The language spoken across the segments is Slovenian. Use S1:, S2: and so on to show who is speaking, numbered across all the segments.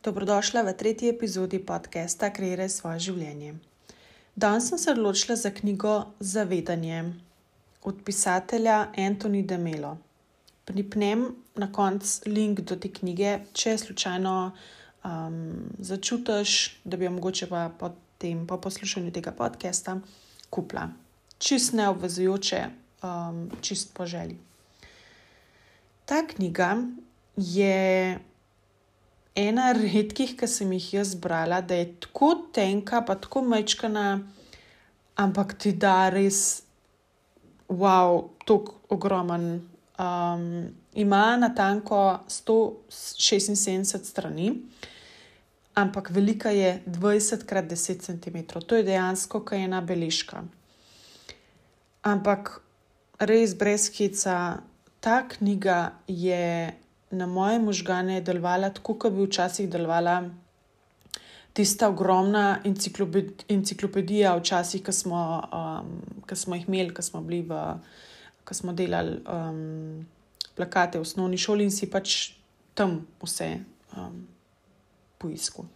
S1: Dobrodošla v tretji epizodi podcasta Kreiraj svoje življenje. Danes sem se odločila za knjigo Zavedanje od pisatelja Antoni Demelo. Pripnem na koncu link do te knjige, če slučajno um, začutiš, da bi jo mogoče pa po, tem, po poslušanju tega podcasta kupila. Čist neobvezujoče, um, čist po želji. Ta knjiga je ena redkih, ki sem jih jaz brala, da je tako tenka, pa tako mečkana, ampak ti da res, wow, tako ogromen. Um, ima na tanko 176 strani, ampak velika je 20 x 10 cm. To je dejansko kaj ena beležka. Ampak res brez hica, ta knjiga je na moje možgane delovala tako, kot bi včasih delovala tista ogromna enciklopedija, včasih, ki smo, um, smo jih imeli, ki smo bili v, ki smo delali um, plakate v osnovni šoli in si pač tam vse um, poiskal.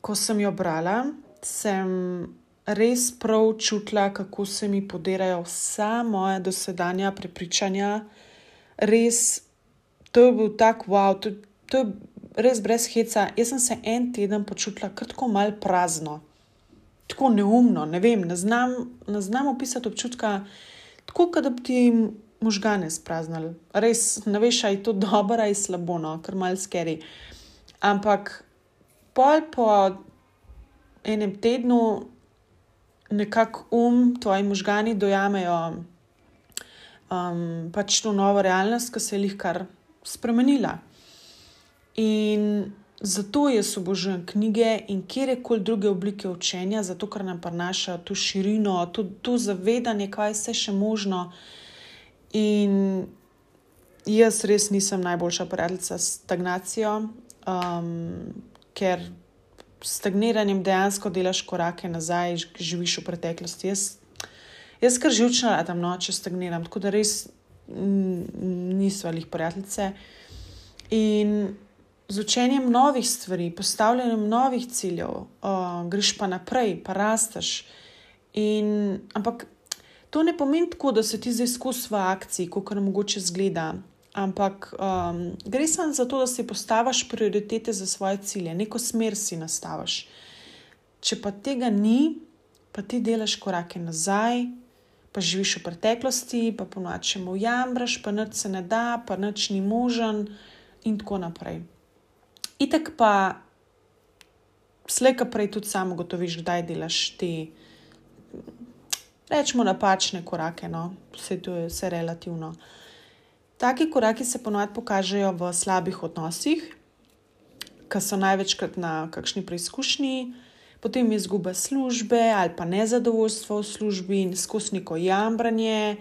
S1: Ko sem jo brala, sem res prav čutila, kako se mi podirajo vsa moja dosedanja prepričanja res, to je bil tak wow, to, to je res brez heca. Jaz sem se en teden počutila tako malo prazno, tako neumno, ne vem, ne znam, ne znam opisati občutka, tako da bi ti možgane spraznili. Res ne veš, je to dobro ali slabo, no, kar mal skeri. Ampak pol po enem tednu. Nekako um, tvoji možgani dojamejo um, pač to novo realnost, ki se je lihkar spremenila. In zato jaz obožujem knjige in kjerkoli druge oblike učenja, zato ker nam prinašajo to širino, to, to zavedanje, kaj vse še možno. In jaz res nisem najboljša prijateljica s stagnacijo, um, ker s stagniranjem dejansko delaš korake nazaj, živiš v preteklosti. Jaz Jaz kar živčno radam, no, če stagniram, tako da res nismo ali prijateljice. In z učenjem novih stvari, postavljanjem novih ciljev, uh, greš pa naprej, pa rasteš. In, ampak to ne pomeni tako, da se ti zdaj skozi v akciji, kot nam mogoče zgleda. Ampak um, gre samo za to, da si postaviš prioritete za svoje cilje, neko smer si nastaviš. Če pa tega ni, pa ti delaš korake nazaj, pa živiš v preteklosti, pa ponoči mu jamraš, pa noč se ne da, pa noč ni možen, in tako naprej. Itek pa, slejka prej tudi samo gotoviš, kdaj delaš te, rečemo, napačne korake, no, vse to je vse relativno. Taki koraki se ponovadi pokažejo v slabih odnosih, ki so največkrat na kakšni preizkušnji potem izguba službe ali pa nezadovoljstvo v službi in skozi neko jamranje,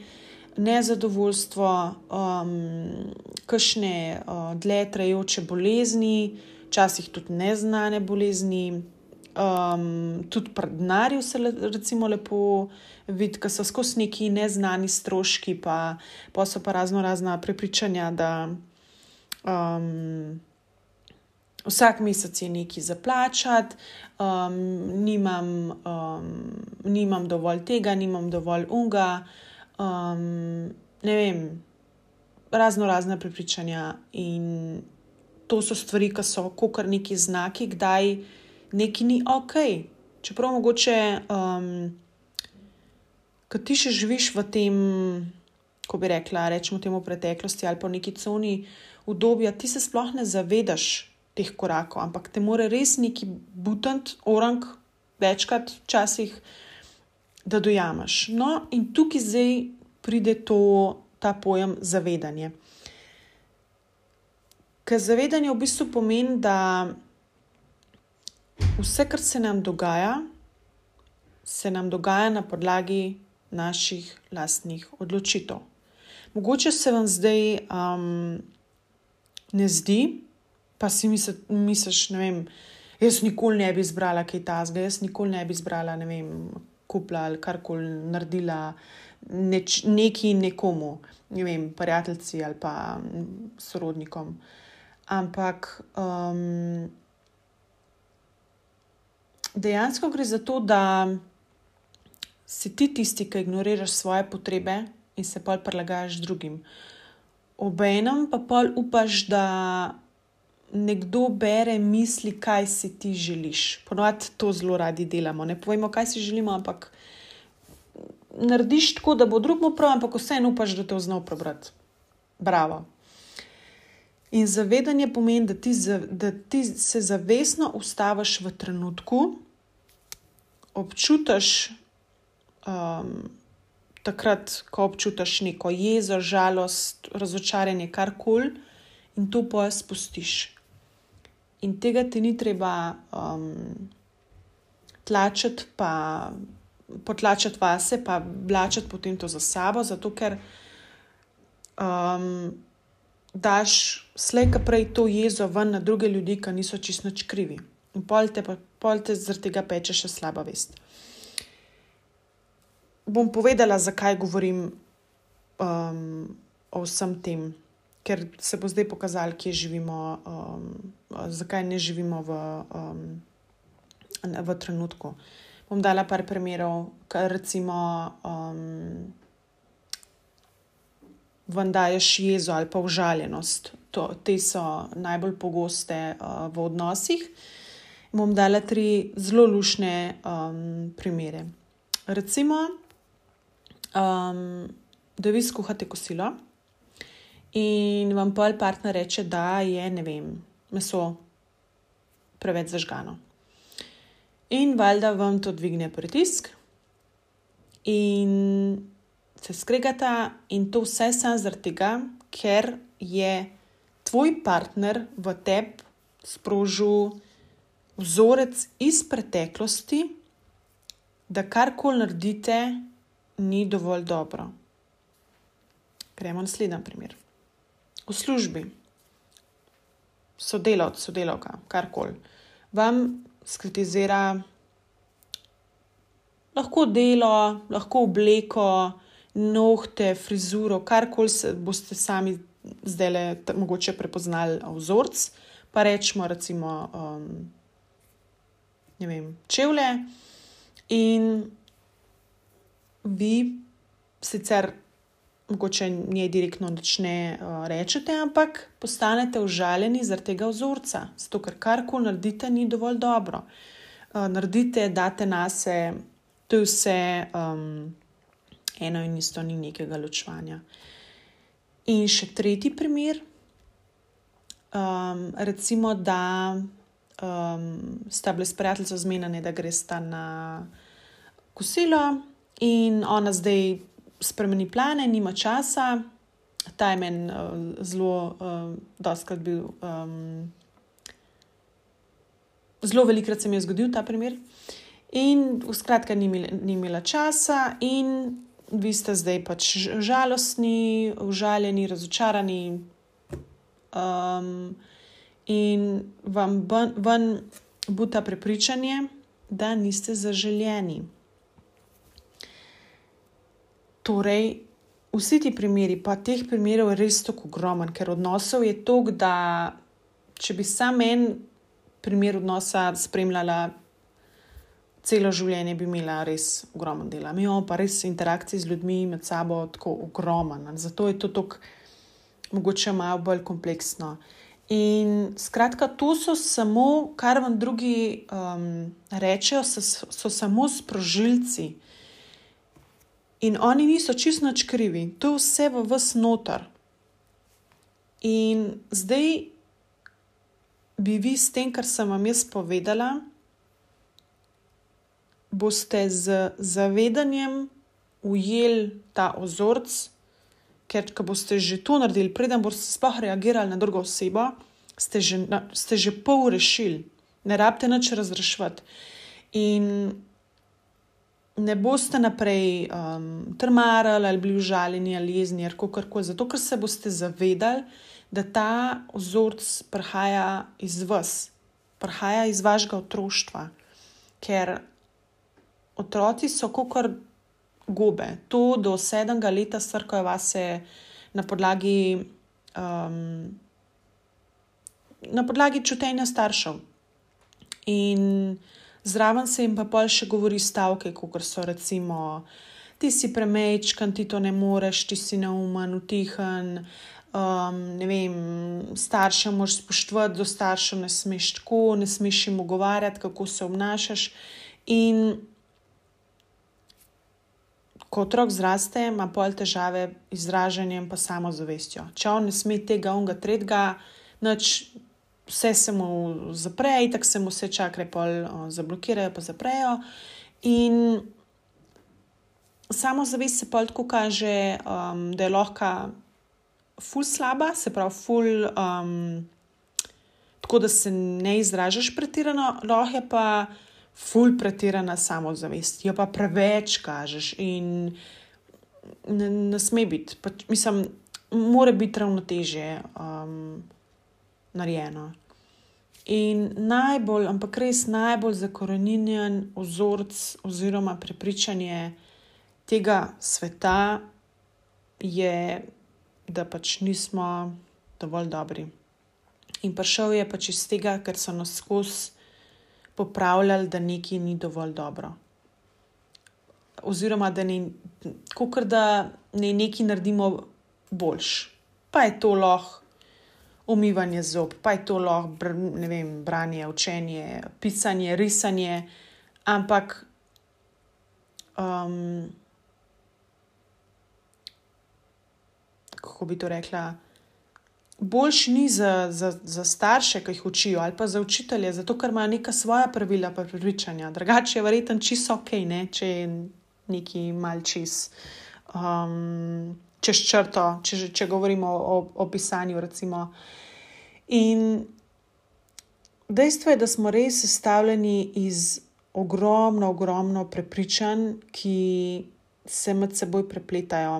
S1: nezadovoljstvo, um, kakšne uh, dlje trajajoče bolezni, včasih tudi neznane bolezni. Um, tudi pri denarju se le, recimo lepo vidi, da so skozi neki neznani stroški, pa, pa so pa razno razna prepričanja, da um, vsak mesec je nekaj za plačati, um, nimam, um, nimam dovolj tega, nimam dovolj unga. Um, ne vem, razno razne prepričanja in to so stvari, ki so kot neki znaki, kdaj nekaj ni ok. Čeprav mogoče, um, ki ti še živiš v tem, ko bi rekla, rečemo temu preteklosti ali pa v neki coni obdobja, ti se sploh ne zavedaš teh korakov, ampak te more res neki butant, orang, večkrat, včasih, da dojamaš. No, in tukaj zdaj pride to, ta pojem zavedanje. Ker zavedanje v bistvu pomeni, da vse, kar se nam dogaja, se nam dogaja na podlagi naših lastnih odločitev. Mogoče se vam zdaj um, ne zdi, pa si misliš, ne vem, jaz nikoli ne bi izbrala kaj tasga, jaz nikoli ne bi izbrala, ne vem, kupla ali karkoli naredila neč, neki nekomu, ne vem, prijatelji ali pa sorodnikom. ampak um, dejansko gre za to, da si ti tisti, ki ignoriraš svoje potrebe in se pol prilagajaš drugim. Obenem pa pol upaš, da nekdo bere misli, kaj si ti želiš. Ponovadi to zelo radi delamo. Ne povemo, kaj si želimo, ampak narediš tako, da bo drugemu prav, ampak vseeno upaš, da te bo znal prebrati. Bravo. In zavedanje pomeni, da ti, da ti se zavestno ustaviš v trenutku, občutiš um, takrat, ko občutiš neko jezo, žalost, razočaranje, karkoli, in to poje spustiš. In tega ti ni treba um, tlačiti, pa potlačiti vase, pa vlačiti potem to za sabo, zato ker um, daš slejka prej to jezo ven na druge ljudi, ki niso čisto krivi. In pol te, pol te zaradi tega peče še slaba vest. Bom povedala, zakaj govorim um, o vsem tem, ker se bo zdaj pokazalo, kje živimo, um, zakaj ne živimo v, um, v trenutku. Bom dala par primerov, kar recimo. Um, vam daješ jezo ali pa užaljenost. To, te so najbolj pogoste uh, v odnosih. Bom dala tri zelo lušne um, primere. Recimo, um, da vi skuhate kosilo in vam pol partner reče, da je vem, meso preveč zažgano. In valjda vam to dvigne pritisk, in se skregata in to vse samo zaradi tega, ker je tvoj partner v tebi sprožil vzorec iz preteklosti, da karkoli naredite, ni dovolj dobro. Gremo na naslednji primer. V službi, sodelavec, sodelavka, karkoli, vam skritizira lahko delo, lahko obleko, nohte, frizuro, karkoli boste sami zdaj le mogoče prepoznali vzorc, pa rečemo, recimo, um, ne vem, čevlje. In vi sicer mogoče njej direktno ne uh, rečete, ampak postanete užaljeni zaradi tega vzorca, zato ker karkoli naredite, ni dovolj dobro. Uh, naredite, date nase, to je vse. Um, eno in isto ni nekega ločevanja. In še tretji primer, um, recimo, da um, sta bili s prijateljem zmenjeni, da gre sta na kosilo, in ona zdaj spremeni plane, nima časa. Ta je meni uh, zelo, uh, doskrat bil. Um, zelo velikrat se mi je zgodil ta primer. In v skratka, ni, ni imela časa, in vi ste zdaj pač žalostni, užaljeni, razočarani. Um, in vam ven buta prepričanje, da niste zaželjeni. Torej, vsi ti primeri, pa teh primerov je res tako ogromen, ker odnosov je toliko, da če bi sam en primer odnosa spremljala celo življenje bi imela res ogromno dela. Mi imamo pa res interakcije z ljudmi med sabo tako ogromno, zato je to tako mogoče malo bolj kompleksno. In skratka, to so samo, kar vam drugi um, rečejo, so, so samo sprožilci. In oni niso čisto nič krivi, to je vse v vas noter. In zdaj bi vi s tem, kar sem vam jaz povedala, boste z zavedanjem ujeli ta ozorc, ker ko boste že to naredili, preden boste sploh reagirali na drugo osebo, ste že, ste že pol rešili, ne rabite nič razrešiti. In ne boste naprej um, trmarali ali bili užaljeni ali jezni, ali kako koli, zato ker se boste zavedali, da ta ozorc prihaja iz vas, prihaja iz vašega otroštva. Ker otroci so kot gobe. To do sedmega leta strkajo vase na podlagi um, na podlagi čutenja staršev. In zraven se jim pa pol še govori stavke, kot so recimo, ti si premečkan, ti to ne moreš, ti si neumen, utihan. Um, ne vem, starše moraš spoštovati, do staršev ne smeš tako, ne smeš jim ogovarjati, kako se obnašaš. In ko otrok zraste, ima pol težave z izražanjem, pa samo zavestjo. Če on ne sme tega, on ga tretjega, noč vse se mu zapre, tako se mu vse čakre, pol zablokirajo, pa zaprejo. In samo zavest se pol tako kaže, um, da je lahko ful slaba, se pravi, ful. Um, Tako da se ne izražaš pretirano, lahko je pa ful pretirana samozavest, jo pa preveč kažeš in ne, ne sme biti. Pa, mislim, mora biti ravnoteže um, narejeno. In najbolj, ampak res najbolj zakorenjen vzorc oziroma prepričanje tega sveta je, da pač nismo dovolj dobri. In prišel je pač iz tega, ker so nas skozi popravljali, da nekaj ni dovolj dobro. Oziroma, da ne, kukr, da ne nekaj naredimo boljš. Pa je to lahko umivanje zob, pa je to lahko br, vem, branje, učenje, pisanje, risanje, ampak. Um, kako bi to rekla? boljši ni za, za, za starše, ki jih učijo, ali pa za učitelje, zato ker imajo neka svoja pravila, pa prepričanja. Drugače je verjetno čisto ok, ne? če je neki malčis. Um, čez črto, če, če govorimo o, o pisanju. Recimo. In dejstvo je, da smo res sestavljeni iz ogromno, ogromno prepričanj, ki se med seboj prepletajo.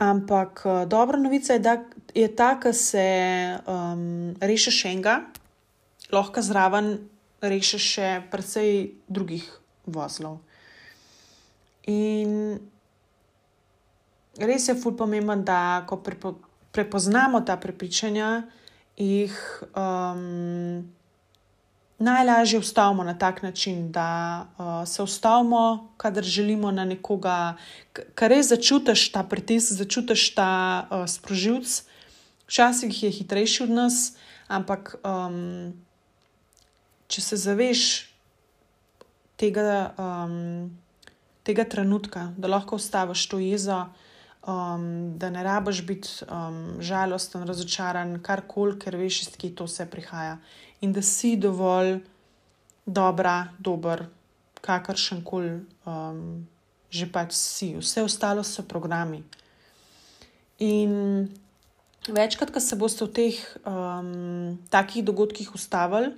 S1: Ampak uh, dobra novica je, da je ta, da se um, rešiš enega, lahko zraven rešiš še precej drugih vozlov. In res je ful pomemben, da ko prepo, prepoznamo ta prepričanja, jih. Um, najlažje ustavimo na tak način, da uh, se ustavimo, kadar želimo na nekoga, kar res začutiš ta pritisk, začutiš ta uh, sprožilc. Včasih je hitrejši od nas, ampak um, če se zaveš tega, um, tega trenutka, da lahko ustaviš to jezo. Um, da ne rabiš biti um, žalosten, razočaran, karkoli, ker veš, iz kje to vse prihaja in da si dovolj dobra, dober, kakršen koli um, že pač si. Vse ostalo so programi. In večkrat, ko se boste v teh um, takih dogodkih ustavili,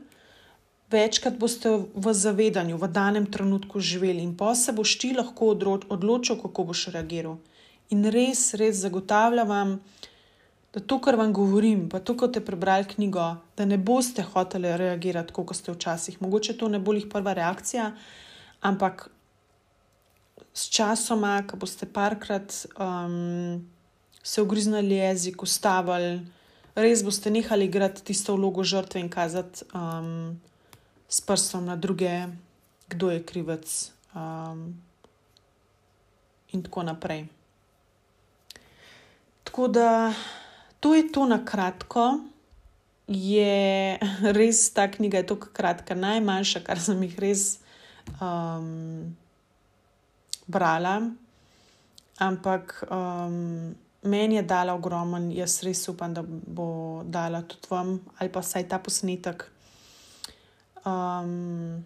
S1: večkrat boste v zavedanju, v danem trenutku živeli in pa se boš ti lahko odločil, kako boš reagiral. In res, res zagotavljam vam, da to, kar vam govorim, pa to, ko ste prebrali knjigo, da ne boste hoteli reagirati, kot ste včasih. Mogoče to ne bo jih prva reakcija, ampak s časoma, ko boste parkrat um, se ugriznili jezik, ustavili, res boste nehali igrati tisto vlogo žrtve in kazati um, s prstom na druge, kdo je krivec. Um, in tako naprej. Tako da to je to na kratko. Je res ta knjiga, je tako kratka, najmanjša, kar sem jih res um, brala. Ampak um, meni je dala ogromen, jaz res upam, da bo dala tudi vam ali pa vsaj ta posnetek. Um,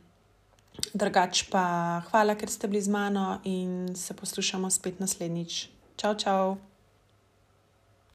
S1: drugač pa hvala, ker ste bili z mano in se poslušamo spet naslednjič. Čau, čau!